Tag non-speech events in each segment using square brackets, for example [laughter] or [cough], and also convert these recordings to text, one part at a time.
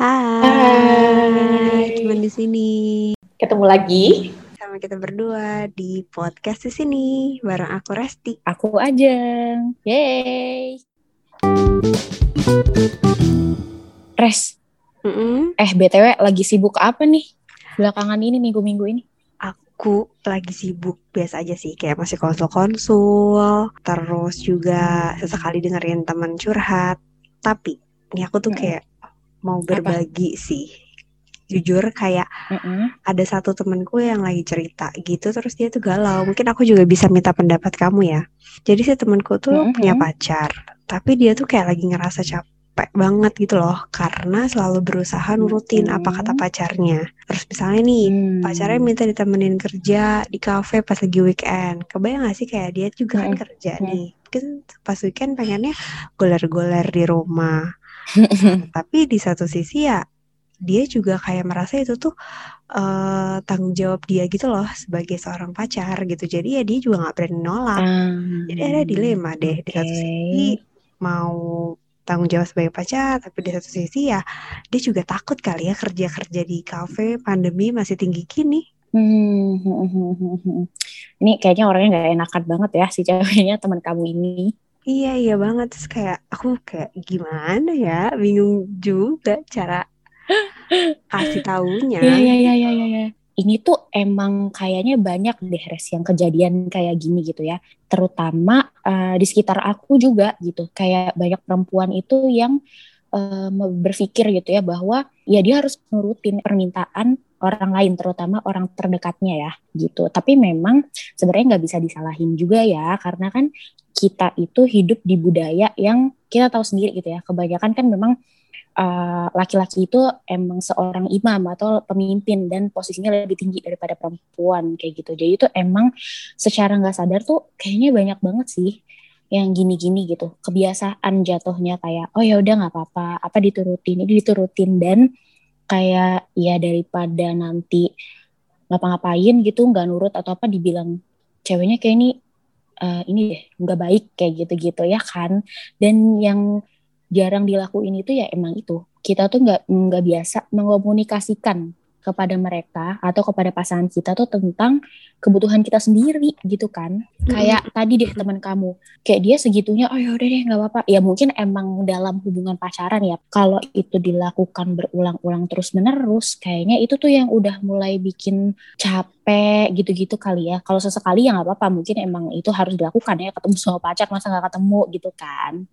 Hai, teman di sini. Ketemu lagi sama kita berdua di podcast di sini bareng aku Resti. Aku Ajeng. Yeay. Res. Mm -mm. Eh, BTW lagi sibuk apa nih belakangan ini minggu-minggu ini? Aku lagi sibuk biasa aja sih, kayak masih konsul-konsul, terus juga sesekali dengerin teman curhat. Tapi ini aku tuh kayak mau berbagi Apa? sih. Jujur kayak mm -mm. ada satu temenku yang lagi cerita gitu terus dia tuh galau. Mungkin aku juga bisa minta pendapat kamu ya. Jadi si temenku tuh mm -hmm. punya pacar, tapi dia tuh kayak lagi ngerasa capek banget gitu loh karena selalu berusaha nurutin hmm. apa kata pacarnya. Terus misalnya nih hmm. pacarnya minta ditemenin kerja di kafe pas lagi weekend. Kebayang gak sih kayak dia juga kan kerja hmm. nih. Mungkin pas weekend pengennya goler-goler di rumah [laughs] tapi di satu sisi ya dia juga kayak merasa itu tuh uh, tanggung jawab dia gitu loh sebagai seorang pacar gitu. Jadi ya dia juga nggak berani nolak. Um, jadi ada dilema deh. Okay. di satu sisi mau tanggung jawab sebagai pacar tapi di satu sisi ya dia juga takut kali ya kerja kerja di kafe pandemi masih tinggi gini. Hmm, hmm, hmm, ini kayaknya orangnya nggak enakan banget ya si ceweknya teman kamu ini Iya iya banget terus kayak aku kayak gimana ya bingung juga cara kasih taunya. Iya iya iya iya iya. Ya. Ini tuh emang kayaknya banyak deh res yang kejadian kayak gini gitu ya. Terutama uh, di sekitar aku juga gitu. Kayak banyak perempuan itu yang uh, berpikir gitu ya bahwa ya dia harus nurutin permintaan orang lain terutama orang terdekatnya ya gitu tapi memang sebenarnya nggak bisa disalahin juga ya karena kan kita itu hidup di budaya yang kita tahu sendiri gitu ya. Kebanyakan kan memang uh, laki-laki itu emang seorang imam atau pemimpin dan posisinya lebih tinggi daripada perempuan kayak gitu. Jadi itu emang secara nggak sadar tuh kayaknya banyak banget sih yang gini-gini gitu. Kebiasaan jatuhnya kayak oh ya udah nggak apa-apa, apa diturutin, ini diturutin dan kayak ya daripada nanti ngapa-ngapain gitu nggak nurut atau apa dibilang ceweknya kayak ini uh, ini deh nggak baik kayak gitu-gitu ya kan. Dan yang jarang dilakuin itu ya emang itu. Kita tuh nggak nggak biasa mengkomunikasikan kepada mereka atau kepada pasangan kita tuh tentang kebutuhan kita sendiri gitu kan. Hmm. kayak tadi deh teman kamu kayak dia segitunya oh ya udah deh nggak apa-apa. Ya mungkin emang dalam hubungan pacaran ya kalau itu dilakukan berulang-ulang terus menerus kayaknya itu tuh yang udah mulai bikin capek gitu-gitu kali ya. Kalau sesekali ya nggak apa-apa mungkin emang itu harus dilakukan ya ketemu sama pacar masa nggak ketemu gitu kan.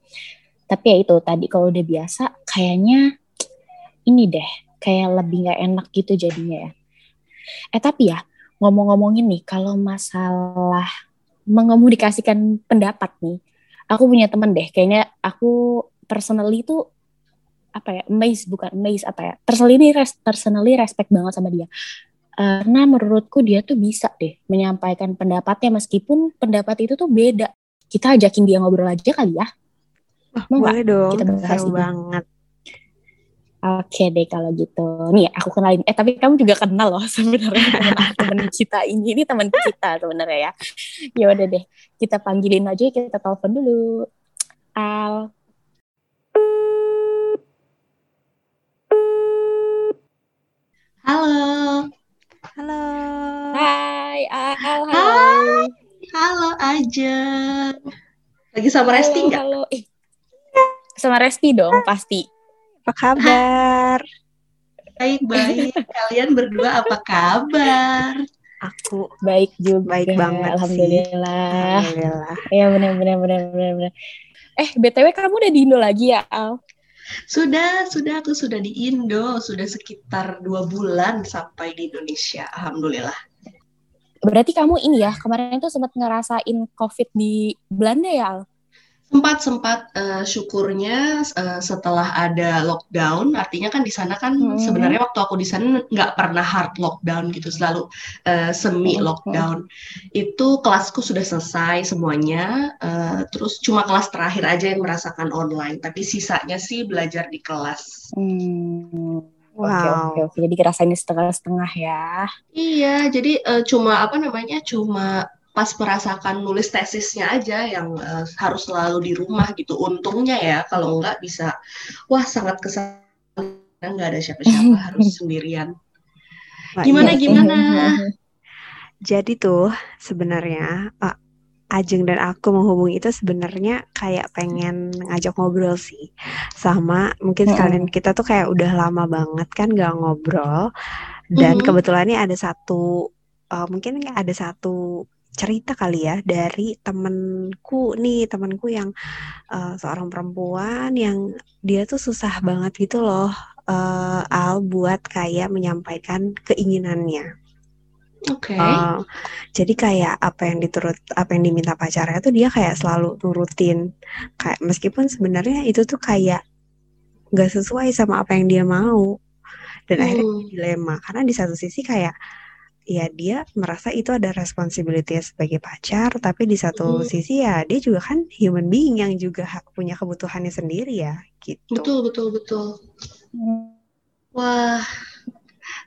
Tapi ya itu tadi kalau udah biasa kayaknya ini deh kayak lebih nggak enak gitu jadinya ya. Eh tapi ya ngomong-ngomongin nih kalau masalah mengomunikasikan pendapat nih, aku punya temen deh. Kayaknya aku personally tuh apa ya, amazed bukan amazed apa ya, personally res, personally respect banget sama dia. Karena menurutku dia tuh bisa deh menyampaikan pendapatnya meskipun pendapat itu tuh beda. Kita ajakin dia ngobrol aja kali ya. Oh, Mau boleh gak? dong, kita bahas seru banget. Oke deh kalau gitu. Nih aku kenalin. Eh tapi kamu juga kenal loh [laughs] sebenarnya teman kita ini. Ini teman kita sebenarnya ya. Ya udah deh. Kita panggilin aja. Kita telepon dulu. Al. Halo. Halo. Hai Al. Halo. Hai. Halo aja. Lagi sama Resti nggak? Halo. Eh, sama Resti dong pasti. Apa kabar? Baik-baik. Kalian berdua apa kabar? Aku baik juga. Baik banget Alhamdulillah. Sih. Alhamdulillah. Ya benar benar benar benar benar. Eh, BTW kamu udah di Indo lagi ya, Al? Sudah, sudah aku sudah di Indo, sudah sekitar dua bulan sampai di Indonesia. Alhamdulillah. Berarti kamu ini ya, kemarin itu sempat ngerasain COVID di Belanda ya, Al? Sempat sempat uh, syukurnya uh, setelah ada lockdown, artinya kan di sana kan hmm. sebenarnya waktu aku di sana nggak pernah hard lockdown gitu, selalu uh, semi lockdown. Hmm. Itu kelasku sudah selesai semuanya, uh, terus cuma kelas terakhir aja yang merasakan online, tapi sisanya sih belajar di kelas. Hmm. Wow. Oke, oke, oke. Jadi kerasainnya setengah-setengah ya. Iya, jadi uh, cuma apa namanya? Cuma pas merasakan nulis tesisnya aja yang uh, harus selalu di rumah gitu. Untungnya ya kalau enggak bisa wah sangat kesan nggak ada siapa-siapa [laughs] harus sendirian. Gimana iya. gimana? [laughs] Jadi tuh sebenarnya uh, Ajeng dan aku menghubungi itu sebenarnya kayak pengen ngajak ngobrol sih sama mungkin sekalian kita tuh kayak udah lama banget kan gak ngobrol dan hmm. kebetulan ini ada satu uh, mungkin ada satu cerita kali ya dari temenku nih temenku yang uh, seorang perempuan yang dia tuh susah banget gitu loh uh, Al buat kayak menyampaikan keinginannya Oke. Okay. Uh, jadi kayak apa yang diturut apa yang diminta pacarnya tuh dia kayak selalu nurutin. Kayak meskipun sebenarnya itu tuh kayak nggak sesuai sama apa yang dia mau. Dan hmm. akhirnya dilema karena di satu sisi kayak ya dia merasa itu ada responsibility sebagai pacar, tapi di satu hmm. sisi ya dia juga kan human being yang juga punya kebutuhannya sendiri ya, gitu. Betul betul betul. Wah,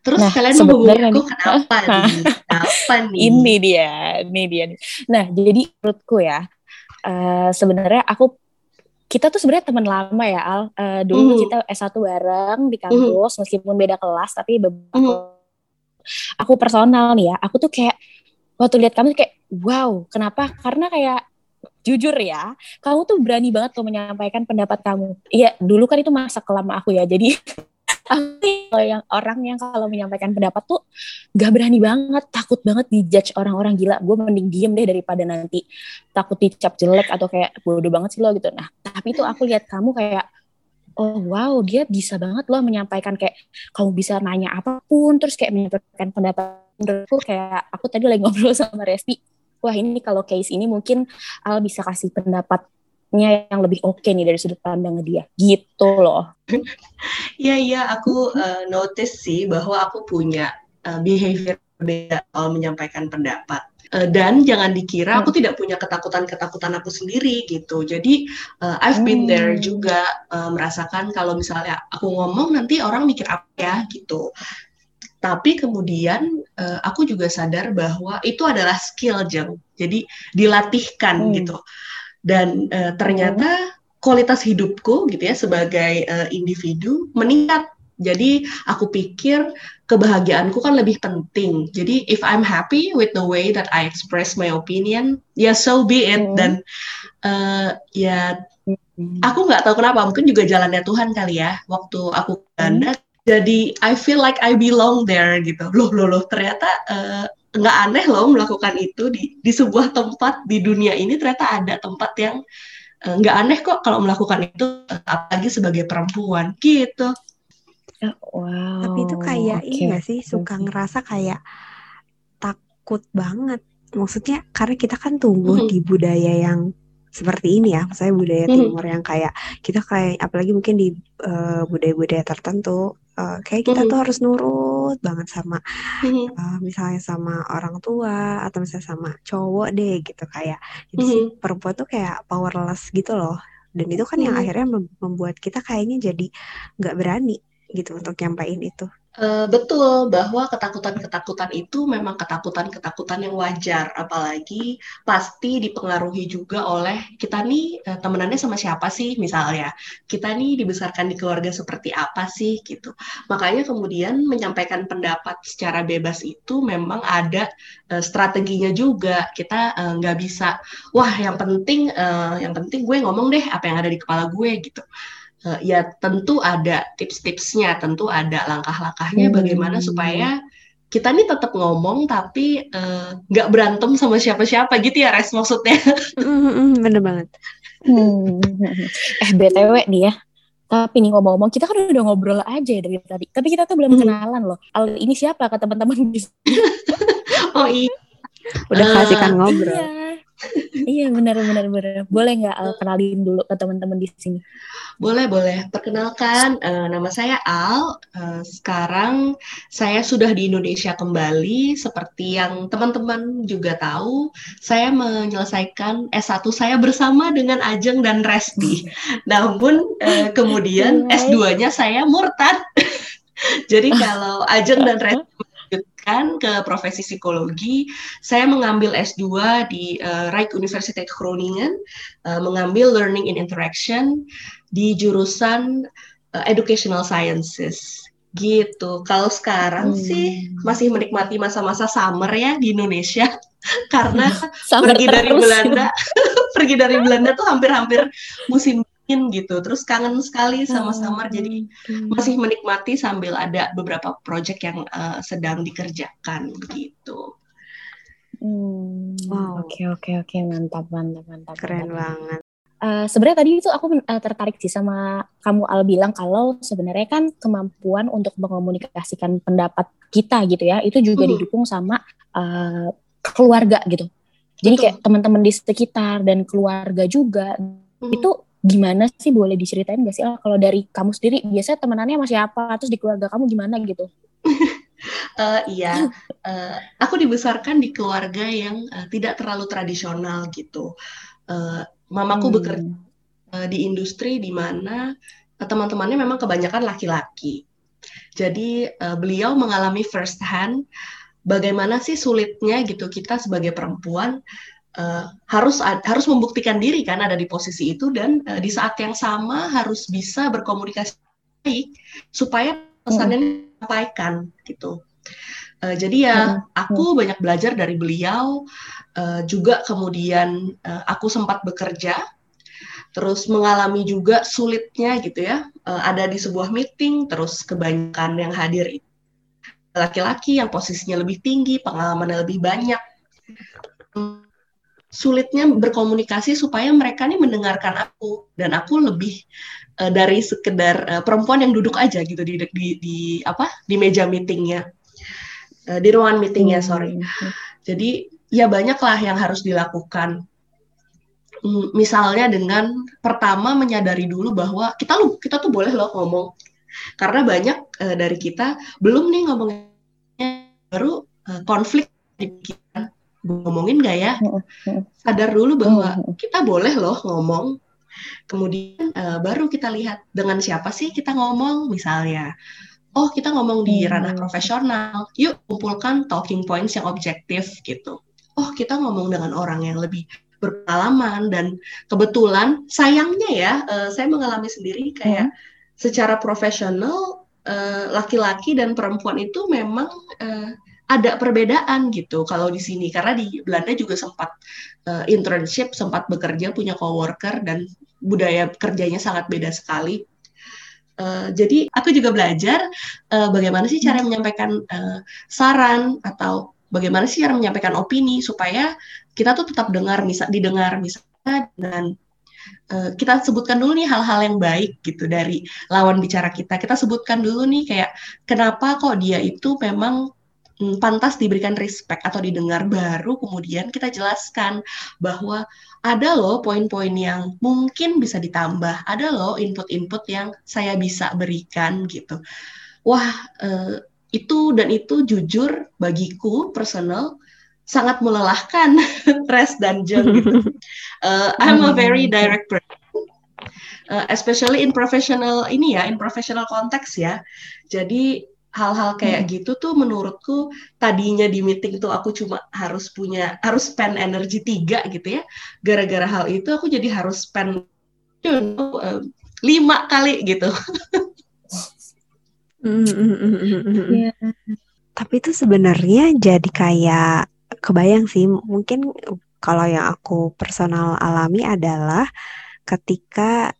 Terus nah, kalian menghubungi aku kenapa nih? [laughs] Kenapa nih? Ini dia, ini dia. Nah, jadi menurutku ya, uh, sebenarnya aku kita tuh sebenarnya teman lama ya Al. Uh, dulu mm. kita S1 bareng di kampus, mm. meskipun beda kelas, tapi beberapa mm. Aku personal nih ya, aku tuh kayak waktu lihat kamu kayak wow, kenapa? Karena kayak jujur ya, kamu tuh berani banget tuh menyampaikan pendapat kamu. Iya, dulu kan itu masa kelama aku ya, jadi [laughs] aku yang orang yang kalau menyampaikan pendapat tuh gak berani banget takut banget dijudge orang-orang gila gue mending diem deh daripada nanti takut dicap jelek atau kayak bodoh banget sih lo gitu nah tapi tuh aku lihat kamu kayak oh wow dia bisa banget loh menyampaikan kayak kamu bisa nanya apa pun terus kayak menyampaikan pendapat menurutku kayak aku tadi lagi [laughs] ngobrol sama Resti wah ini kalau case ini mungkin Al bisa kasih pendapat yang lebih oke okay nih dari sudut pandang dia gitu loh. [laughs] Iya iya aku uh, notice sih bahwa aku punya uh, behavior beda soal menyampaikan pendapat. Uh, dan jangan dikira aku hmm. tidak punya ketakutan-ketakutan aku sendiri gitu. Jadi uh, I've been hmm. there juga uh, merasakan kalau misalnya aku ngomong nanti orang mikir apa ya gitu. Tapi kemudian uh, aku juga sadar bahwa itu adalah skill jeng. Jadi dilatihkan hmm. gitu dan uh, ternyata kualitas hidupku gitu ya sebagai uh, individu meningkat jadi aku pikir kebahagiaanku kan lebih penting. Jadi if I'm happy with the way that I express my opinion, ya yeah, so be it. Hmm. Dan uh, ya hmm. aku nggak tahu kenapa, mungkin juga jalannya Tuhan kali ya. Waktu aku Uganda, hmm. jadi I feel like I belong there gitu. Loh loh loh, ternyata uh, nggak aneh loh melakukan itu di di sebuah tempat di dunia ini ternyata ada tempat yang eh, nggak uh, aneh kok kalau melakukan itu apalagi sebagai perempuan gitu. Wow. Tapi itu kayak okay. ini gak sih suka ngerasa kayak takut banget. Maksudnya karena kita kan tumbuh mm -hmm. di budaya yang seperti ini ya, misalnya budaya mm -hmm. timur yang kayak kita kayak apalagi mungkin di uh, budaya-budaya tertentu uh, kayak kita tuh harus nurut banget sama uh, misalnya sama orang tua atau misalnya sama cowok deh gitu kayak jadi si perempuan tuh kayak powerless gitu loh dan itu kan yang akhirnya membuat kita kayaknya jadi nggak berani gitu untuk nyampain itu Uh, betul bahwa ketakutan-ketakutan itu memang ketakutan-ketakutan yang wajar, apalagi pasti dipengaruhi juga oleh kita nih uh, temenannya sama siapa sih misalnya, kita nih dibesarkan di keluarga seperti apa sih gitu. Makanya kemudian menyampaikan pendapat secara bebas itu memang ada uh, strateginya juga. Kita nggak uh, bisa, wah yang penting, uh, yang penting gue ngomong deh apa yang ada di kepala gue gitu uh, ya tentu ada tips-tipsnya, tentu ada langkah-langkahnya hmm. bagaimana supaya kita nih tetap ngomong tapi eh, nggak uh, berantem sama siapa-siapa gitu ya res maksudnya. Bener banget. Hmm. Eh btw nih ya, tapi nih ngomong-ngomong kita kan udah ngobrol aja ya dari tadi, tapi kita tuh belum hmm. kenalan loh. Al ini siapa ke teman-teman? [laughs] oh iya. Udah uh, kasihkan ngobrol. Iya iya benar benar benar. Boleh nggak uh, kenalin dulu ke teman-teman di sini? Boleh boleh. Perkenalkan uh, nama saya Al. Uh, sekarang saya sudah di Indonesia kembali. Seperti yang teman-teman juga tahu, saya menyelesaikan S1 saya bersama dengan Ajeng dan Resti. [laughs] Namun uh, kemudian S2-nya saya murtad. [laughs] Jadi kalau Ajeng dan Resti melanjutkan ke profesi psikologi, saya mengambil S2 di uh, Rijksuniversiteit University Groningen, uh, mengambil Learning in Interaction di jurusan uh, educational sciences gitu. Kalau sekarang hmm. sih masih menikmati masa-masa summer ya di Indonesia [laughs] karena pergi terus. dari Belanda, [laughs] pergi dari Belanda tuh hampir-hampir musim dingin gitu. Terus kangen sekali sama hmm. summer jadi masih menikmati sambil ada beberapa project yang uh, sedang dikerjakan gitu. Hmm, wow. Oke oke oke mantap mantap mantap. Keren mantap. banget. Uh, sebenarnya tadi itu aku uh, tertarik sih sama kamu Al bilang kalau sebenarnya kan kemampuan untuk mengomunikasikan pendapat kita gitu ya itu juga hmm. didukung sama uh, keluarga gitu. Jadi Betul. kayak teman-teman di sekitar dan keluarga juga hmm. itu gimana sih boleh diceritain gak sih Al kalau dari kamu sendiri biasanya temenannya masih apa terus di keluarga kamu gimana gitu? uh, [laughs] iya, uh, aku dibesarkan di keluarga yang uh, tidak terlalu tradisional gitu. Uh, mamaku hmm. bekerja uh, di industri di mana uh, teman-temannya memang kebanyakan laki-laki. Jadi uh, beliau mengalami first hand bagaimana sih sulitnya gitu kita sebagai perempuan uh, harus harus membuktikan diri kan ada di posisi itu dan uh, di saat yang sama harus bisa berkomunikasi baik supaya pesannya hmm. disampaikan gitu. Uh, jadi ya hmm. aku banyak belajar dari beliau uh, juga kemudian uh, aku sempat bekerja terus mengalami juga sulitnya gitu ya uh, ada di sebuah meeting terus kebanyakan yang hadir laki-laki yang posisinya lebih tinggi pengalamannya lebih banyak sulitnya berkomunikasi supaya mereka nih mendengarkan aku. Dan aku lebih uh, dari sekedar uh, perempuan yang duduk aja gitu di di, di apa di meja meetingnya. Uh, di ruangan meetingnya hmm. sorry. jadi ya banyaklah yang harus dilakukan. Hmm, misalnya dengan pertama menyadari dulu bahwa kita lu kita tuh boleh loh ngomong. Karena banyak uh, dari kita belum nih ngomongnya. Baru uh, konflik di pikiran ngomongin gak ya? Sadar dulu bahwa kita boleh loh ngomong. Kemudian uh, baru kita lihat dengan siapa sih kita ngomong misalnya. Oh kita ngomong di ranah profesional, yuk kumpulkan talking points yang objektif gitu. Oh kita ngomong dengan orang yang lebih berpengalaman dan kebetulan sayangnya ya uh, saya mengalami sendiri kayak hmm. secara profesional eh, laki-laki uh, dan perempuan itu memang uh, ada perbedaan gitu kalau di sini karena di Belanda juga sempat uh, internship, sempat bekerja punya coworker dan budaya kerjanya sangat beda sekali. Uh, jadi aku juga belajar uh, bagaimana sih cara menyampaikan uh, saran atau bagaimana sih cara menyampaikan opini supaya kita tuh tetap dengar, misal didengar misalnya dengan uh, kita sebutkan dulu nih hal-hal yang baik gitu dari lawan bicara kita. Kita sebutkan dulu nih kayak kenapa kok dia itu memang Hmm, pantas diberikan respect atau didengar baru kemudian kita jelaskan bahwa ada loh poin-poin yang mungkin bisa ditambah, ada loh input-input yang saya bisa berikan gitu. Wah, eh, itu dan itu jujur bagiku personal sangat melelahkan [laughs] rest dan jam gitu. Uh, [laughs] I'm a very direct person. Uh, especially in professional ini ya, in professional context ya. Jadi hal-hal kayak hmm. gitu tuh menurutku tadinya di meeting tuh aku cuma harus punya harus spend energi tiga gitu ya gara-gara hal itu aku jadi harus spend you know, uh, lima kali gitu [laughs] yeah. tapi itu sebenarnya jadi kayak kebayang sih mungkin kalau yang aku personal alami adalah ketika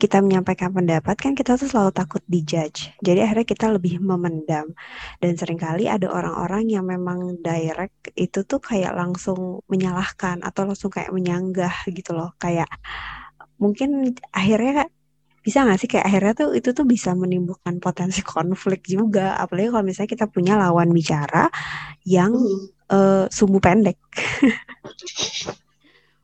kita menyampaikan pendapat kan kita tuh selalu takut dijudge. Jadi akhirnya kita lebih memendam. Dan sering kali ada orang-orang yang memang direct itu tuh kayak langsung menyalahkan atau langsung kayak menyanggah gitu loh. Kayak mungkin akhirnya bisa nggak sih kayak akhirnya tuh itu tuh bisa menimbulkan potensi konflik juga. Apalagi kalau misalnya kita punya lawan bicara yang uh, sumbu pendek. [laughs]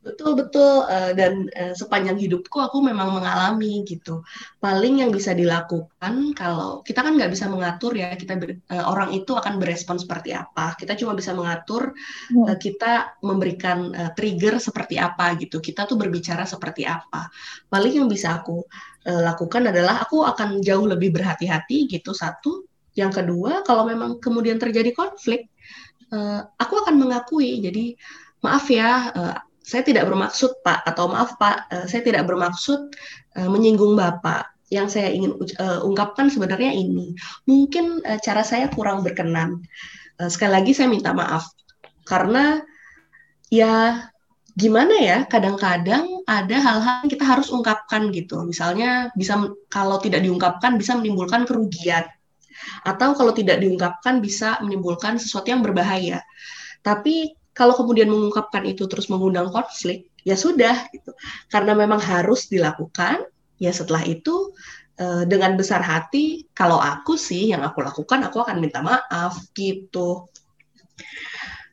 Betul betul uh, dan uh, sepanjang hidupku aku memang mengalami gitu. Paling yang bisa dilakukan kalau kita kan nggak bisa mengatur ya kita ber, uh, orang itu akan berespon seperti apa. Kita cuma bisa mengatur uh, kita memberikan uh, trigger seperti apa gitu. Kita tuh berbicara seperti apa. Paling yang bisa aku uh, lakukan adalah aku akan jauh lebih berhati-hati gitu satu. Yang kedua kalau memang kemudian terjadi konflik, uh, aku akan mengakui. Jadi maaf ya. Uh, saya tidak bermaksud Pak atau maaf Pak, uh, saya tidak bermaksud uh, menyinggung Bapak. yang saya ingin uh, ungkapkan sebenarnya ini. Mungkin cara saya kurang berkenan. Sekali lagi saya minta maaf karena ya gimana ya kadang-kadang ada hal-hal yang kita harus ungkapkan gitu. Misalnya bisa kalau tidak diungkapkan bisa menimbulkan kerugian atau kalau tidak diungkapkan bisa menimbulkan sesuatu yang berbahaya. Tapi kalau kemudian mengungkapkan itu terus mengundang konflik, ya sudah gitu. Karena memang harus dilakukan, ya setelah itu eh, dengan besar hati kalau aku sih yang aku lakukan aku akan minta maaf gitu.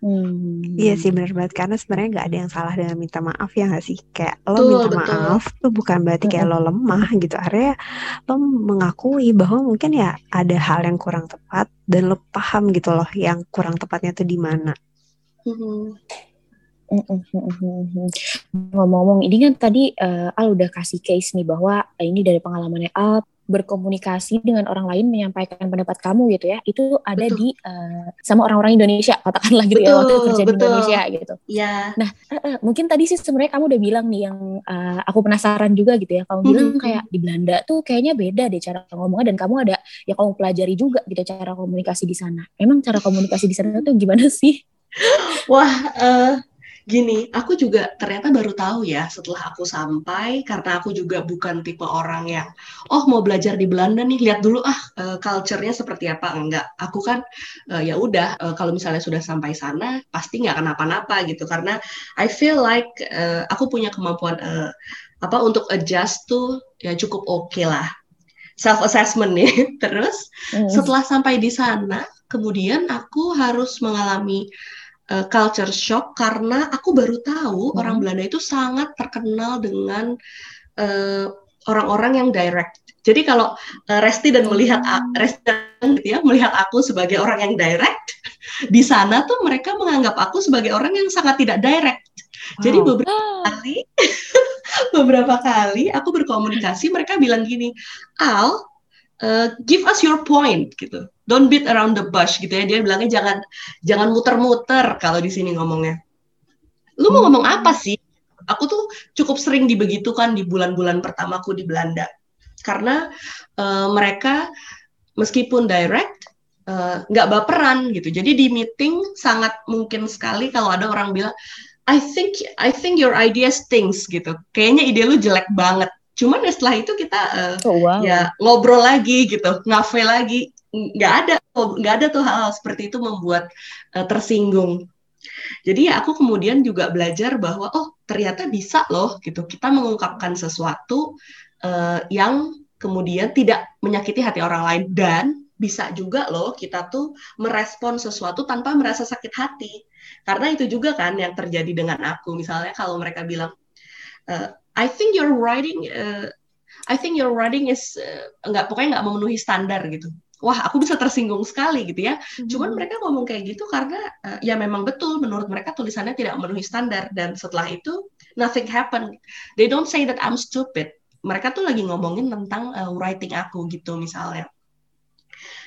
Hmm. Iya sih benar banget karena sebenarnya nggak ada yang salah dengan minta maaf ya nggak sih kayak lo betul, minta betul. maaf tuh bukan berarti kayak lo lemah gitu area lo mengakui bahwa mungkin ya ada hal yang kurang tepat dan lo paham gitu loh yang kurang tepatnya tuh di mana. Hmm. Ngomong-ngomong, ini kan tadi uh, Al udah kasih case nih bahwa uh, ini dari pengalamannya Al berkomunikasi dengan orang lain menyampaikan pendapat kamu gitu ya itu ada betul. di uh, sama orang-orang Indonesia katakanlah gitu betul, ya waktu kerja di Indonesia gitu. Iya. Nah uh, uh, mungkin tadi sih sebenarnya kamu udah bilang nih yang uh, aku penasaran juga gitu ya kamu bilang mm -hmm. kayak di Belanda tuh kayaknya beda deh cara ngomongnya dan kamu ada ya kamu pelajari juga gitu cara komunikasi di sana. Emang cara komunikasi di sana tuh gimana sih? Wah. Uh Gini, aku juga ternyata baru tahu ya setelah aku sampai karena aku juga bukan tipe orang yang oh mau belajar di Belanda nih lihat dulu ah uh, culture-nya seperti apa enggak. Aku kan uh, ya udah uh, kalau misalnya sudah sampai sana pasti nggak kenapa-napa gitu karena I feel like uh, aku punya kemampuan uh, apa untuk adjust tuh ya cukup oke okay lah self assessment nih. [laughs] Terus mm. setelah sampai di sana kemudian aku harus mengalami uh, culture shock karena aku baru tahu hmm. orang Belanda itu sangat terkenal dengan eh, orang-orang yang direct. Jadi kalau uh, Resti dan melihat hmm. Resti dan gitu ya melihat aku sebagai orang yang direct, [laughs] di sana tuh mereka menganggap aku sebagai orang yang sangat tidak direct. Wow. Jadi beberapa kali [laughs] beberapa kali aku berkomunikasi mereka bilang gini, "Al, uh, give us your point gitu. Don't beat around the bush gitu ya. Dia bilangnya jangan jangan muter-muter kalau di sini ngomongnya. Lu mau ngomong apa hmm. sih? Aku tuh cukup sering dibegitukan di bulan-bulan pertamaku di Belanda. Karena uh, mereka meskipun direct eh, nggak uh, baperan gitu. Jadi di meeting sangat mungkin sekali kalau ada orang bilang I think I think your idea stinks gitu. Kayaknya ide lu jelek banget cuman ya setelah itu kita uh, oh, wow. ya ngobrol lagi gitu ngafe lagi. Nggak ada nggak ada tuh hal-hal seperti itu membuat uh, tersinggung. Jadi ya aku kemudian juga belajar bahwa oh ternyata bisa loh gitu kita mengungkapkan sesuatu uh, yang kemudian tidak menyakiti hati orang lain. Dan bisa juga loh kita tuh merespon sesuatu tanpa merasa sakit hati. Karena itu juga kan yang terjadi dengan aku. Misalnya kalau mereka bilang uh, I think your writing uh, I think your writing is uh, nggak pokoknya nggak memenuhi standar gitu wah aku bisa tersinggung sekali gitu ya. Hmm. Cuman mereka ngomong kayak gitu karena uh, ya memang betul menurut mereka tulisannya tidak memenuhi standar dan setelah itu nothing happen. They don't say that I'm stupid. Mereka tuh lagi ngomongin tentang uh, writing aku gitu misalnya.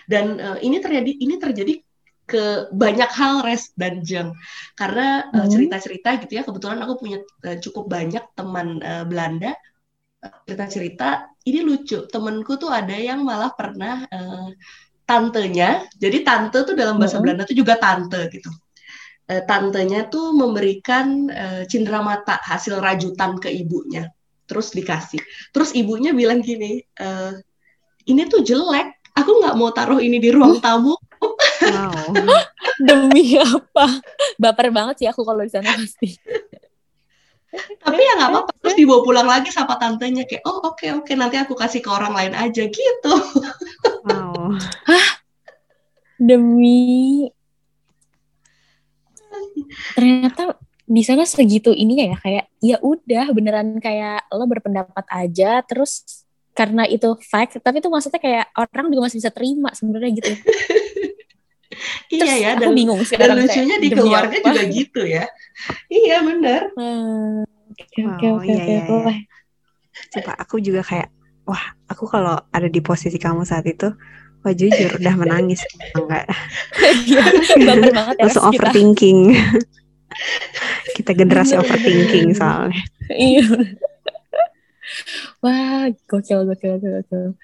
Dan uh, ini terjadi ini terjadi ke banyak hal res dan jeng karena cerita-cerita gitu ya kebetulan aku punya uh, cukup banyak teman uh, Belanda. Cerita-cerita ini lucu temenku tuh ada yang malah pernah uh, tantenya. Jadi tante tuh dalam bahasa mm -hmm. Belanda tuh juga tante gitu. Uh, tantenya tuh memberikan uh, cindera mata hasil rajutan ke ibunya. Terus dikasih. Terus ibunya bilang gini uh, ini tuh jelek. Aku nggak mau taruh ini di ruang [laughs] tamu wow. [laughs] demi apa? Baper banget sih aku kalau di sana pasti. Tapi ya nggak apa-apa terus dibawa pulang lagi sama tantenya kayak oh oke okay, oke okay, nanti aku kasih ke orang lain aja gitu. Wow. Hah? demi ternyata di sana segitu ininya ya kayak ya udah beneran kayak lo berpendapat aja terus karena itu fact tapi itu maksudnya kayak orang juga masih bisa terima sebenarnya gitu [laughs] iya ya dan, bingung dan lucunya di keluarga apa? juga gitu ya. Iya benar hmm, oke oke iya, iya, oke iya. coba aku juga kayak wah aku kalau ada di posisi kamu saat itu wah jujur udah menangis enggak? Iya, banget ya langsung overthinking. Kita generasi overthinking soalnya. Iya. Wah, gokil, gokil, gokil.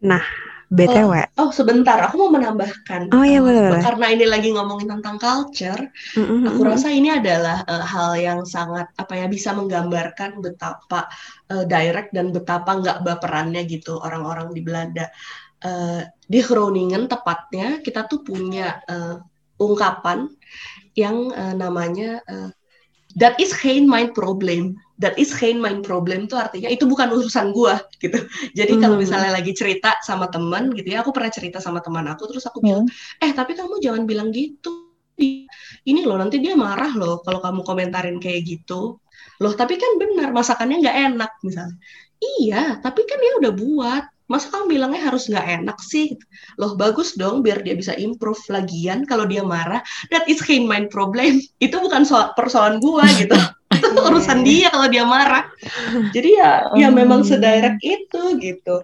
Nah, BTW. Oh, oh sebentar, aku mau menambahkan. Oh iya boleh. Uh, karena ini lagi ngomongin tentang culture, mm-hmm. aku rasa ini adalah uh, hal yang sangat apa ya bisa menggambarkan betapa uh, direct dan betapa nggak baperannya gitu orang-orang di Belanda. Uh, di Groningen tepatnya kita tuh punya uh, ungkapan yang uh, namanya uh, that is geen mind problem that is geen mind problem tuh artinya itu bukan urusan gua gitu. Jadi kalau hmm. misalnya lagi cerita sama teman gitu ya aku pernah cerita sama teman aku terus aku bilang hmm. eh tapi kamu jangan bilang gitu. Ini loh nanti dia marah loh kalau kamu komentarin kayak gitu. Loh tapi kan benar masakannya nggak enak misalnya. Iya tapi kan dia udah buat masa kamu bilangnya harus nggak enak sih? Loh bagus dong biar dia bisa improve lagian kalau dia marah. That is his mind problem. [laughs] Itu bukan soal persoalan gua gitu. [laughs] Itu iya. urusan dia kalau dia marah. Jadi ya um. ya memang hmm. sedirect itu gitu.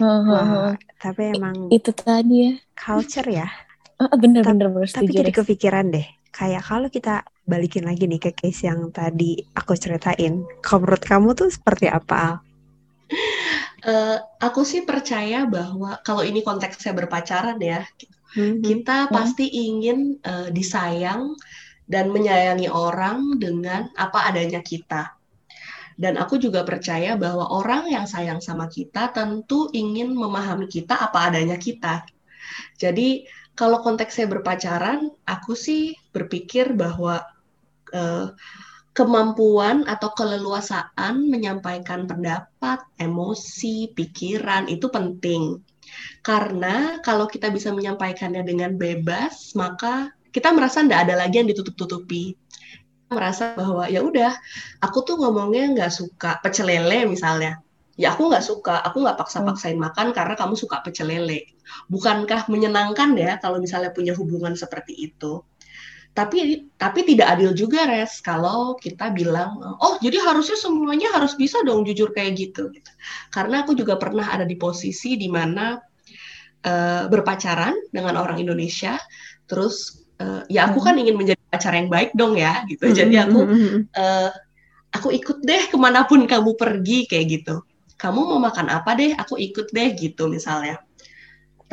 Wah, tapi emang itu tadi ya. culture ya. Bener bener, bener tapi jadi kepikiran deh. Kayak kalau kita balikin lagi nih ke case yang tadi aku ceritain, kalau menurut kamu tuh seperti apa? [laughs] Uh, aku sih percaya bahwa kalau ini konteksnya berpacaran ya, mm-hmm. kita mm-hmm. pasti ingin uh, disayang dan menyayangi orang dengan apa adanya kita. Dan aku juga percaya bahwa orang yang sayang sama kita tentu ingin memahami kita apa adanya kita. Jadi kalau konteksnya berpacaran, aku sih berpikir bahwa uh, kemampuan atau keleluasaan menyampaikan pendapat, emosi, pikiran itu penting. Karena kalau kita bisa menyampaikannya dengan bebas, maka kita merasa tidak ada lagi yang ditutup-tutupi. Merasa bahwa ya udah, aku tuh ngomongnya nggak suka pecel lele misalnya. Ya aku nggak suka, aku nggak paksa-paksain makan karena kamu suka pecel lele. Bukankah menyenangkan ya kalau misalnya punya hubungan seperti itu? Tapi tapi tidak adil juga res kalau kita bilang oh jadi harusnya semuanya harus bisa dong jujur kayak gitu, gitu. karena aku juga pernah ada di posisi di mana uh, berpacaran dengan orang Indonesia terus uh, ya aku kan ingin menjadi pacar yang baik dong ya gitu. Jadi aku uh, aku ikut deh ke mana pun kamu pergi kayak gitu. Kamu mau makan apa deh? Aku ikut deh gitu misalnya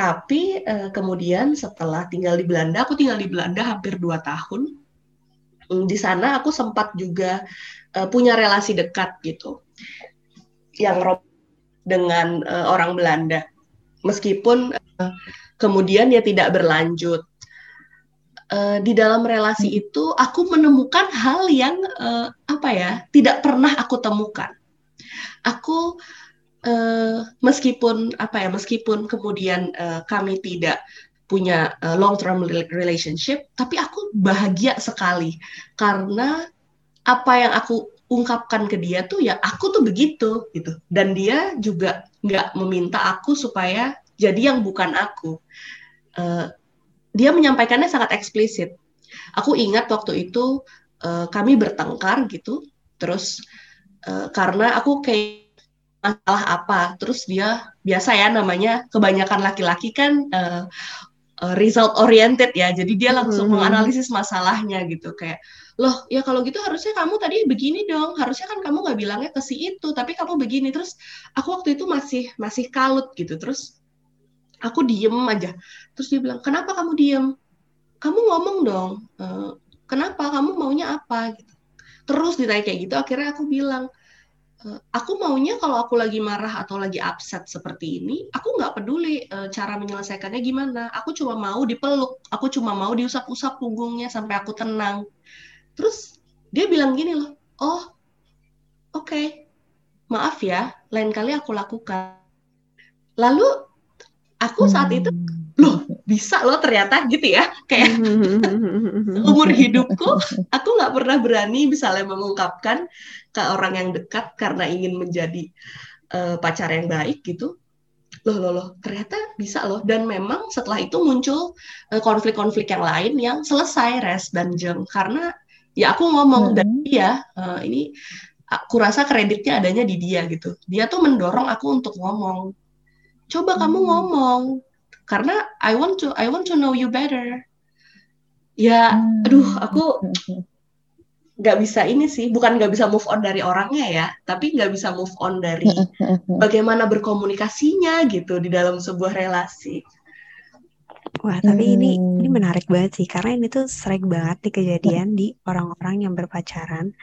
tapi uh, kemudian setelah tinggal di Belanda, aku tinggal di Belanda hampir dua tahun. Hmm, di sana aku sempat juga uh, punya relasi dekat gitu, yang dengan uh, orang Belanda, meskipun uh, kemudian ya tidak berlanjut. Uh, di dalam relasi itu aku menemukan hal yang uh, apa ya tidak pernah aku temukan. Aku uh, meskipun apa ya meskipun kemudian uh, kami tidak punya uh, long term relationship tapi aku bahagia sekali. Karena apa yang aku ungkapkan ke dia tuh ya aku tuh begitu gitu. Dan dia juga nggak meminta aku supaya jadi yang bukan aku. Uh, dia menyampaikannya sangat eksplisit. Aku ingat waktu itu uh, kami bertengkar gitu terus uh, karena aku kayak masalah apa. Terus dia biasa ya namanya kebanyakan laki-laki kan uh, uh, result oriented ya. Jadi dia langsung hmm. menganalisis masalahnya gitu. Kayak loh ya kalau gitu harusnya kamu tadi begini dong. Harusnya kan kamu nggak bilangnya ke si itu tapi kamu begini. Terus aku waktu itu masih masih kalut gitu. Terus aku diem aja. Terus dia bilang kenapa kamu diem? Kamu ngomong dong uh, kenapa? Kamu maunya apa? Gitu. Terus ditanya kayak gitu akhirnya aku bilang Eh, aku maunya kalau aku lagi marah atau lagi upset seperti ini, aku nggak peduli uh, cara menyelesaikannya gimana. Aku cuma mau dipeluk, aku cuma mau diusap-usap punggungnya sampai aku tenang. Terus dia bilang gini loh, oh oke, okay. maaf ya, lain kali aku lakukan. Lalu aku saat itu loh bisa loh ternyata gitu ya. Kayak [laughs] umur hidupku aku nggak pernah berani misalnya mengungkapkan ke orang yang dekat karena ingin menjadi uh, pacar yang baik gitu. Loh loh loh ternyata bisa loh. Dan memang setelah itu muncul konflik konflik-konflik yang lain yang selesai res dan jeng. Karena ya aku ngomong hmm. dan dia uh, ini aku rasa kreditnya adanya di dia gitu. Dia tuh mendorong aku untuk ngomong. Coba hmm. kamu ngomong karena I want to I want to know you better ya hmm. aduh aku [laughs] nggak bisa ini sih, bukan nggak bisa move on dari orangnya ya, tapi nggak bisa move on dari bagaimana berkomunikasinya gitu di dalam sebuah relasi. Wah, tapi hmm. ini ini menarik banget sih karena ini tuh sering banget nih kejadian di orang-orang yang berpacaran.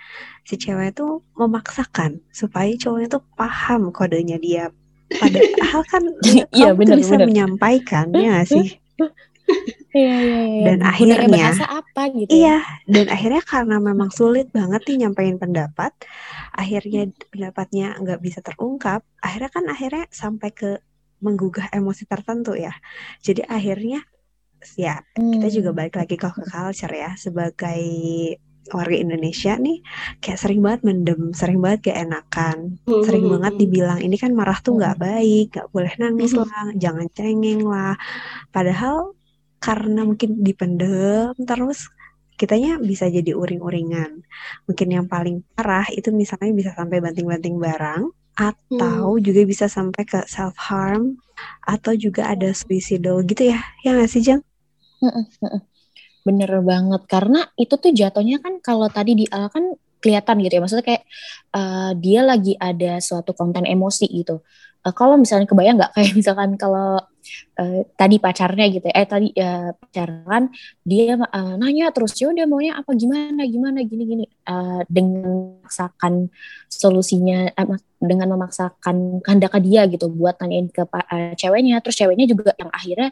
Si cewek tuh memaksakan supaya cowoknya tuh paham kodenya dia. Padahal kan [laughs] iya, bener, tuh bisa bener. menyampaikan ya sih. Iya, iya, iya. Dan akhirnya bahasa apa gitu. Ya? Iya, dan akhirnya karena memang sulit banget nih nyampein pendapat, akhirnya pendapatnya nggak bisa terungkap, akhirnya kan akhirnya sampai ke menggugah emosi tertentu ya. Jadi akhirnya ya hmm. kita juga balik lagi ke culture ya sebagai warga Indonesia nih kayak sering banget mendem, sering banget gak enakan, hmm. sering banget dibilang ini kan marah tuh nggak baik, nggak boleh nangis hmm. lah, jangan cengeng lah. Padahal karena mungkin dipendem terus kitanya bisa jadi uring-uringan. Mungkin yang paling parah itu misalnya bisa sampai banting-banting barang atau hmm. juga bisa sampai ke self harm atau juga ada suicidal gitu ya. Ya nggak sih, Jang? Bener banget. Karena itu tuh jatuhnya kan kalau tadi di uh, kan kelihatan gitu ya. Maksudnya kayak uh, dia lagi ada suatu konten emosi gitu. Uh, kalau misalnya kebayang nggak? [laughs] Kayak misalkan kalau uh, tadi pacarnya gitu ya, eh tadi uh, pacaran dia uh, nanya terus ya udah maunya apa? Gimana? Gimana? Gini gini. Uh, dengan memaksakan solusinya uh, dengan memaksakan kehendak dia gitu buat tanyain ke uh, ceweknya. Terus ceweknya juga yang akhirnya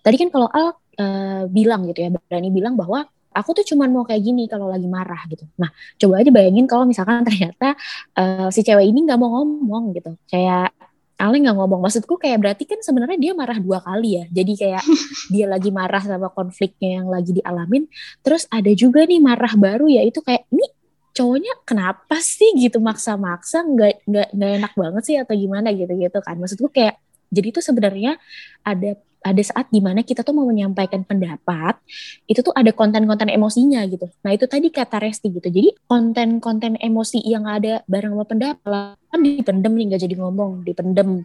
tadi kan kalau Al uh, bilang gitu ya berani bilang bahwa aku tuh cuman mau kayak gini kalau lagi marah gitu. Nah, coba aja bayangin kalau misalkan [laughs] ternyata uh, si cewek ini nggak mau ngomong gitu. Kayak Ale nggak ngomong. Maksudku kayak berarti kan sebenarnya dia marah dua kali ya. Jadi kayak [laughs] dia lagi marah sama konfliknya yang lagi dialamin. Terus ada juga nih marah baru ya itu kayak ini cowoknya kenapa sih gitu maksa-maksa nggak nggak nggak enak banget sih atau gimana gitu gitu kan maksudku kayak jadi itu sebenarnya ada ada saat di mana kita tuh mau menyampaikan pendapat itu tuh ada konten-konten emosinya gitu nah itu tadi kata Resti gitu jadi konten-konten emosi yang ada bareng sama pendapat kan dipendem nih nggak jadi ngomong dipendem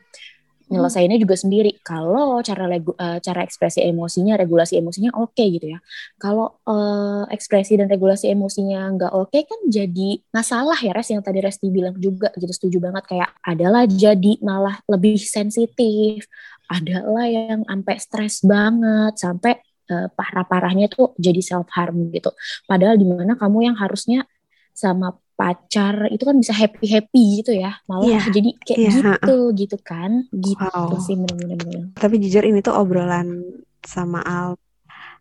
nyelesainnya juga sendiri. Kalau cara legu, uh, cara ekspresi emosinya, regulasi emosinya oke okay, gitu ya. Kalau uh, ekspresi dan regulasi emosinya nggak oke okay, kan jadi masalah ya Res yang tadi Resti bilang juga gitu setuju banget kayak adalah jadi malah lebih sensitif, adalah yang sampai stres banget sampai uh, parah-parahnya tuh jadi self harm gitu. Padahal di mana kamu yang harusnya sama pacar itu kan bisa happy happy gitu ya malah yeah, jadi kayak yeah, gitu uh. gitu kan gitu wow. sih bener-bener tapi jujur ini tuh obrolan sama Al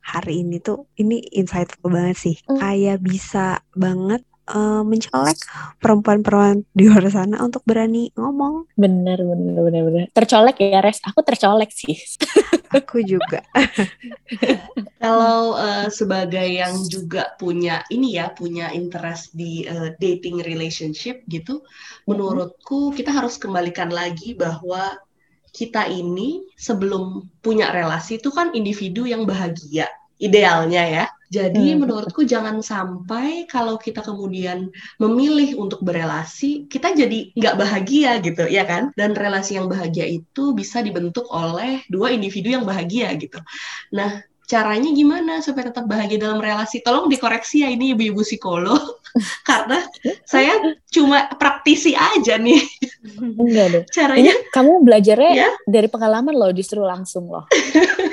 hari ini tuh ini insightful banget sih mm. kayak bisa banget uh, mencolek perempuan-perempuan di luar sana untuk berani ngomong. Bener, bener, bener, bener. Tercolek ya, Res. Aku tercolek sih. [laughs] Aku juga. [laughs] Kalau uh, sebagai yang juga punya ini ya, punya interest di uh, dating relationship gitu, mm-hmm. menurutku kita harus kembalikan lagi bahwa kita ini sebelum punya relasi itu kan individu yang bahagia idealnya ya. Jadi hmm. menurutku jangan sampai kalau kita kemudian memilih untuk berelasi, kita jadi nggak bahagia gitu, ya kan? Dan relasi yang bahagia itu bisa dibentuk oleh dua individu yang bahagia gitu. Nah, caranya gimana supaya tetap bahagia dalam relasi? Tolong dikoreksi ya ini ibu-ibu psikolog, [laughs] karena saya cuma praktisi aja nih. Enggak deh. Caranya ini kamu belajarnya ya? dari pengalaman loh, justru langsung loh. [laughs]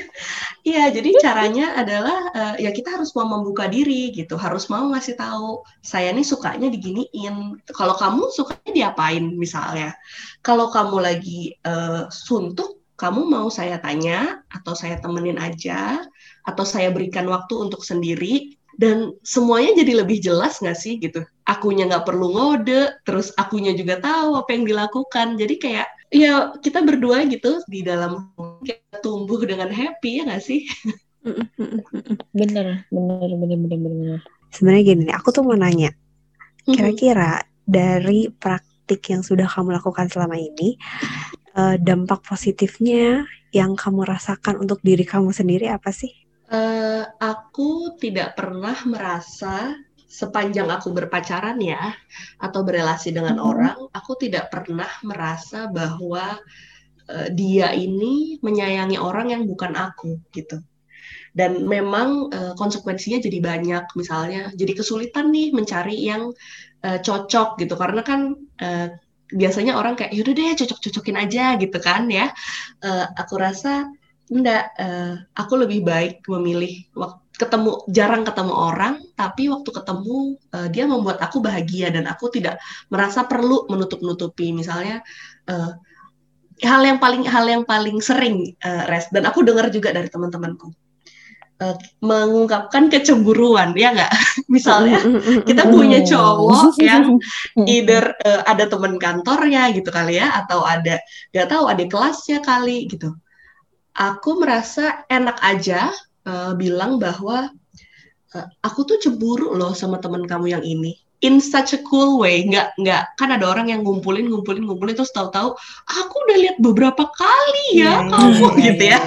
Iya, jadi caranya adalah uh, ya kita harus mau membuka diri gitu, harus mau ngasih tahu saya nih sukanya diginiin. Kalau kamu sukanya diapain misalnya? Kalau kamu lagi uh, suntuk, kamu mau saya tanya atau saya temenin aja atau saya berikan waktu untuk sendiri dan semuanya jadi lebih jelas nggak sih gitu akunya nggak perlu ngode terus akunya juga tahu apa yang dilakukan jadi kayak ya kita berdua gitu di dalam tumbuh dengan happy ya nggak sih bener bener bener bener bener sebenarnya gini aku tuh mau nanya kira-kira dari praktik yang sudah kamu lakukan selama ini uh, dampak positifnya yang kamu rasakan untuk diri kamu sendiri apa sih? Uh, aku tidak pernah merasa sepanjang aku berpacaran ya atau berelasi dengan hmm. orang, aku tidak pernah merasa bahwa uh, dia ini menyayangi orang yang bukan aku gitu. dan memang uh, konsekuensinya jadi banyak misalnya jadi kesulitan nih mencari yang uh, cocok gitu. Karena kan uh, biasanya orang kayak yaudah deh cocok-cocokin aja gitu kan ya. Uh, aku rasa enggak uh, aku lebih baik memilih ketemu jarang ketemu orang tapi waktu ketemu uh, dia membuat aku bahagia dan aku tidak merasa perlu menutup-nutupi. Misalnya uh, hal yang paling hal yang paling sering uh, res. Dan aku dengar juga dari teman-temanku. Uh, mengungkapkan kecemburuan ya nggak? [laughs] Misalnya kita punya cowok [laughs] yang either uh, ada teman kantornya gitu kali ya atau ada nggak tahu ada kelasnya kali gitu. Aku merasa enak aja uh, bilang bahwa uh, aku tuh cemburu loh sama teman kamu yang ini in such a cool way. Nggak nggak. Kan ada orang yang ngumpulin ngumpulin ngumpulin terus tahu-tahu aku udah lihat beberapa kali ya yeah, kamu yeah, gitu ya.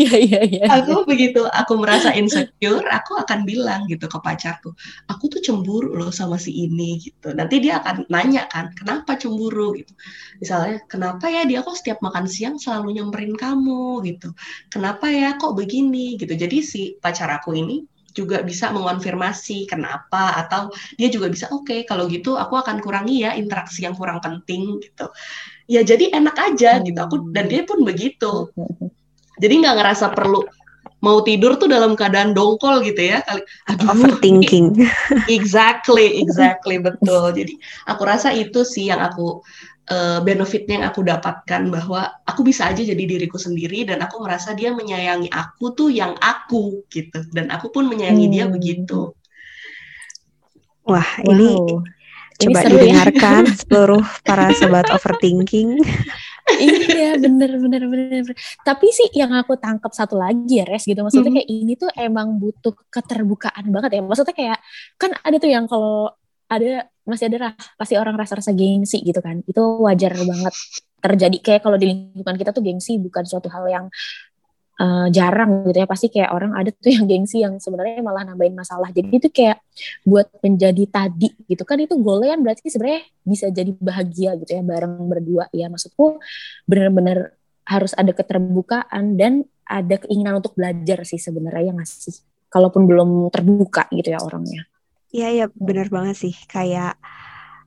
iya iya iya. Aku begitu aku merasa insecure aku akan bilang gitu ke pacarku aku tuh cemburu loh sama si ini gitu. Nanti dia akan nanya kan kenapa cemburu? gitu. Misalnya kenapa ya dia kok setiap makan siang selalu nyamperin kamu? gitu. Kenapa ya kok begini? gitu. Jadi si pacar aku ini juga bisa mengonfirmasi kenapa atau dia juga bisa oke okay, kalau gitu aku akan kurangi ya interaksi yang kurang penting gitu. Ya jadi enak aja hmm. gitu. Aku dan dia pun begitu. Jadi nggak ngerasa perlu mau tidur tuh dalam keadaan dongkol gitu ya kali. Aduh. Overthinking. Exactly exactly betul. Jadi aku rasa itu sih yang aku uh, benefitnya yang aku dapatkan bahwa aku bisa aja jadi diriku sendiri dan aku merasa dia menyayangi aku tuh yang aku gitu dan aku pun menyayangi hmm. dia begitu. Wah, wow. ini coba ini ya. didengarkan ya. [laughs] seluruh para sobat overthinking. iya bener bener bener tapi sih yang aku tangkap satu lagi ya res gitu maksudnya hmm. kayak ini tuh emang butuh keterbukaan banget ya maksudnya kayak kan ada tuh yang kalau ada masih ada pasti orang rasa-rasa gengsi gitu kan. Itu wajar banget. Terjadi kayak kalau di lingkungan kita tuh gengsi bukan suatu hal yang uh, jarang gitu ya. Pasti kayak orang ada tuh [laughs] yang gengsi yang sebenarnya malah nambahin masalah. Jadi itu kayak buat menjadi tadi gitu kan. Itu goalnya kan berarti sebenarnya bisa jadi bahagia gitu ya bareng berdua. Ya maksudku bener-bener harus ada keterbukaan dan ada keinginan untuk belajar sih sebenarnya yang ngasih kalaupun belum terbuka gitu ya orangnya Iya, iya benar banget sih. Kayak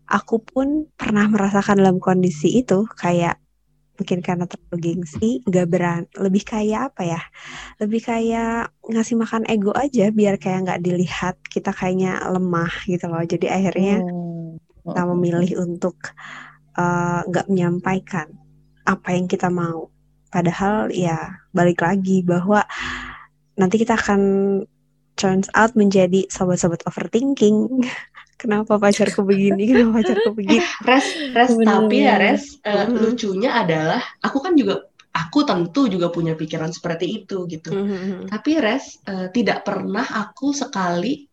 aku pun pernah merasakan dalam kondisi itu kayak mungkin karena terlalu gengsi, gak berani, lebih kayak apa ya? Lebih kayak ngasih makan ego aja biar kayak nggak dilihat kita kayaknya lemah gitu loh. Jadi akhirnya hmm. kita memilih untuk eh, nggak uh, menyampaikan apa yang kita mau. Padahal ya balik lagi bahwa nanti kita akan turns out menjadi sobat-sobat overthinking. [laughs] Kenapa pacarku begini? Kenapa pacarku begitu? Res, res tapi ya res, uh, mm-hmm. lucunya adalah aku kan juga aku tentu juga punya pikiran seperti itu gitu. Mm-hmm. Tapi res uh, tidak pernah aku sekali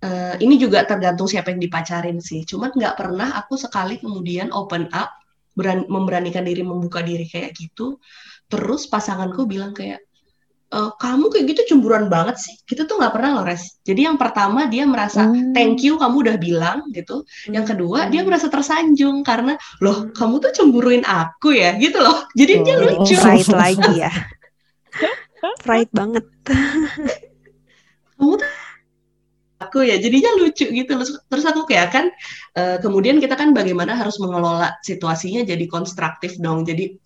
uh, ini juga tergantung siapa yang dipacarin sih. Cuman nggak pernah aku sekali kemudian open up, beran, memberanikan diri membuka diri kayak gitu. Terus pasanganku bilang kayak uh, kamu kayak gitu cemburuan banget sih. Gitu tuh nggak pernah loh res jadi yang pertama dia merasa hmm. thank you kamu udah bilang gitu. Hmm. yang kedua dia merasa tersanjung karena loh hmm. kamu tuh cemburuin aku ya? Gitu loh. Jadi oh, dia lucu. pride [laughs] lagi ya. Pride banget. Kamu tuh aku ya jadinya lucu gitu terus aku kayak kan uh, kemudian kita kan bagaimana harus mengelola situasinya jadi konstruktif dong. Jadi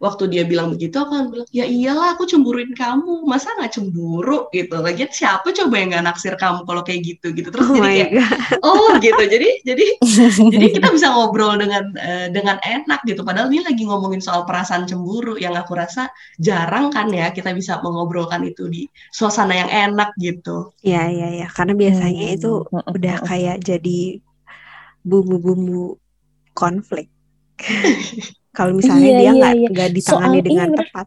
waktu dia bilang begitu aku kan bilang ya iyalah aku cemburuin kamu. Masa nggak cemburu? Gitu. Lagi siapa coba yang nggak naksir kamu kalau kayak gitu gitu. Terus oh jadi kayak God. oh gitu. Jadi jadi [laughs] jadi kita bisa ngobrol dengan uh, dengan enak gitu. Padahal ini lagi ngomongin soal perasaan cemburu yang aku rasa jarang kan ya kita bisa mengobrolkan itu di suasana yang enak gitu. Ya ya ya karena biasanya hmm. itu udah kayak jadi bumbu-bumbu konflik [laughs] kalau misalnya iya, dia nggak iya, iya. ditangani Soal dengan tepat.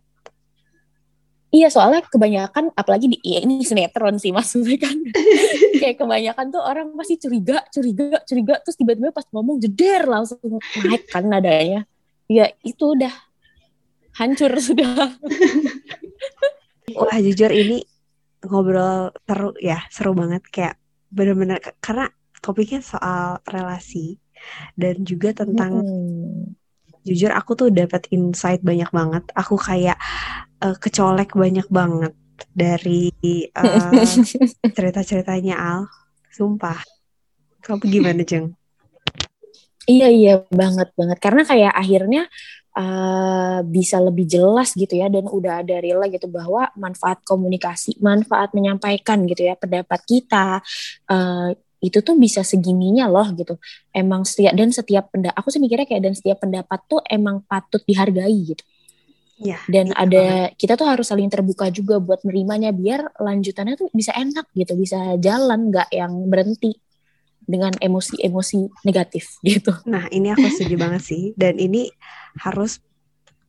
Iya soalnya kebanyakan apalagi di ya ini sinetron sih maksudnya kan. [laughs] Kayak kebanyakan tuh orang pasti curiga curiga curiga terus tiba-tiba pas ngomong jeder langsung naik kan nadanya. Ya itu udah hancur [laughs] sudah. Wah jujur ini ngobrol seru ya seru banget. Kayak bener-bener karena topiknya soal relasi dan juga tentang hmm jujur aku tuh dapat insight banyak banget aku kayak uh, kecolek banyak banget dari uh, [laughs] cerita-ceritanya Al. Sumpah. Kamu gimana, Jeng? Iya iya banget banget karena kayak akhirnya uh, bisa lebih jelas gitu ya dan udah ada real gitu bahwa manfaat komunikasi, manfaat menyampaikan gitu ya pendapat kita uh, itu tuh bisa segininya loh gitu. Emang setiap dan setiap pendapat aku sih mikirnya kayak dan setiap pendapat tuh emang patut dihargai gitu. Ya, dan gitu ada kita tuh harus saling terbuka juga buat menerimanya biar lanjutannya tuh bisa enak gitu, bisa jalan nggak yang berhenti dengan emosi-emosi negatif [laughs] gitu. Nah, ini aku setuju banget sih. Dan ini harus,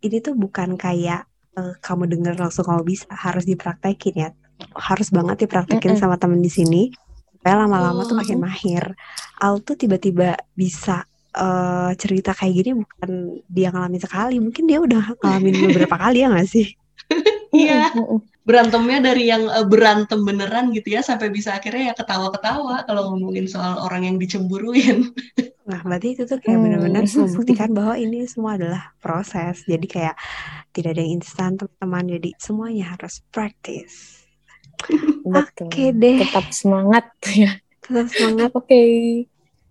ini tuh bukan kayak eh, kamu dengar langsung kamu bisa, harus dipraktekin ya. Harus banget dipraktekin Mm-mm. sama temen di sini. Supaya lama-lama tuh makin Mm-mm. mahir. Al tuh tiba-tiba bisa eh, cerita kayak gini bukan dia ngalamin sekali, mungkin dia udah ngalamin beberapa kali ya gak sih? [laughs] Iya. Mm-mm. berantemnya dari yang eh, berantem beneran gitu ya sampai bisa akhirnya ya ketawa-ketawa kalau ngomongin soal orang yang dicemburuin. [laughs] Nah, berarti itu tuh kayak Hmm. benar-benar membuktikan bahwa ini semua adalah proses. Jadi kayak tidak ada yang instan, teman-teman. Jadi semuanya harus practice. Betul. Oke deh. Tetap semangat ya. Tetap semangat. [laughs] Oke.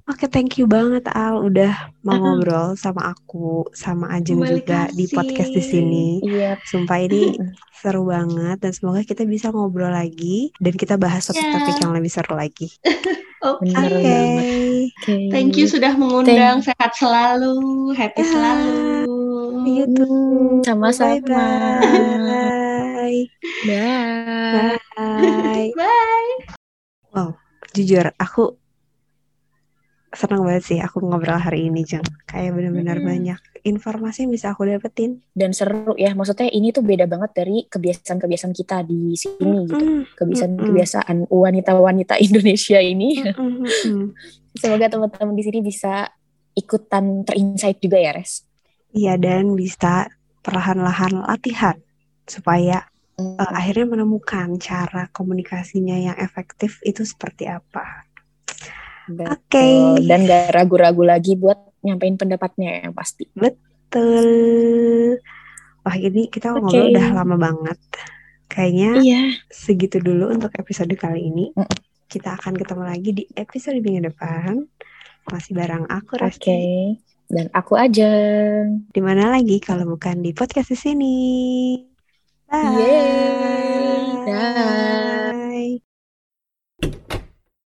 Oke, thank you banget Al udah mau ngobrol sama aku, sama Ajeng Terima juga di kasih. podcast di sini. Iya. Sumpah ini seru banget dan semoga kita bisa ngobrol lagi dan kita bahas topik-topik Ya. yang lebih seru lagi. [laughs] Oke. Oke. banget. Oke. Thank you sudah mengundang. Sehat selalu, happy Ah, selalu. You too. Hmm, Sama-sama. Bye-bye. Dah. Bye. [laughs] Bye. Wow, jujur aku senang banget sih aku ngobrol hari ini, Jeng. Kayak benar-benar Mm-mm. banyak informasi yang bisa aku dapetin. Dan seru ya. Maksudnya ini tuh beda banget dari kebiasaan-kebiasaan kita di sini gitu. Mm, Kebiasaan-kebiasaan wanita-wanita [laughs] Indonesia ini. [laughs] Semoga teman-teman di sini bisa ikutan terinsight juga ya, Res. Iya, dan bisa perlahan-lahan latihan supaya Eh, akhirnya menemukan cara komunikasinya yang efektif itu seperti apa. Oke. Dan gak ragu-ragu lagi buat nyampein pendapatnya yang pasti. Betul. Wah, ini kita Oke. ngobrol udah lama banget. Kayaknya Iya. segitu dulu untuk episode kali ini. Mm-mm. Kita akan ketemu lagi di episode minggu depan. Masih bareng aku, Oke. Resti. Dan aku aja. Di mana lagi kalau bukan di podcast di sini. Bye. Yeay. Dah. Bye.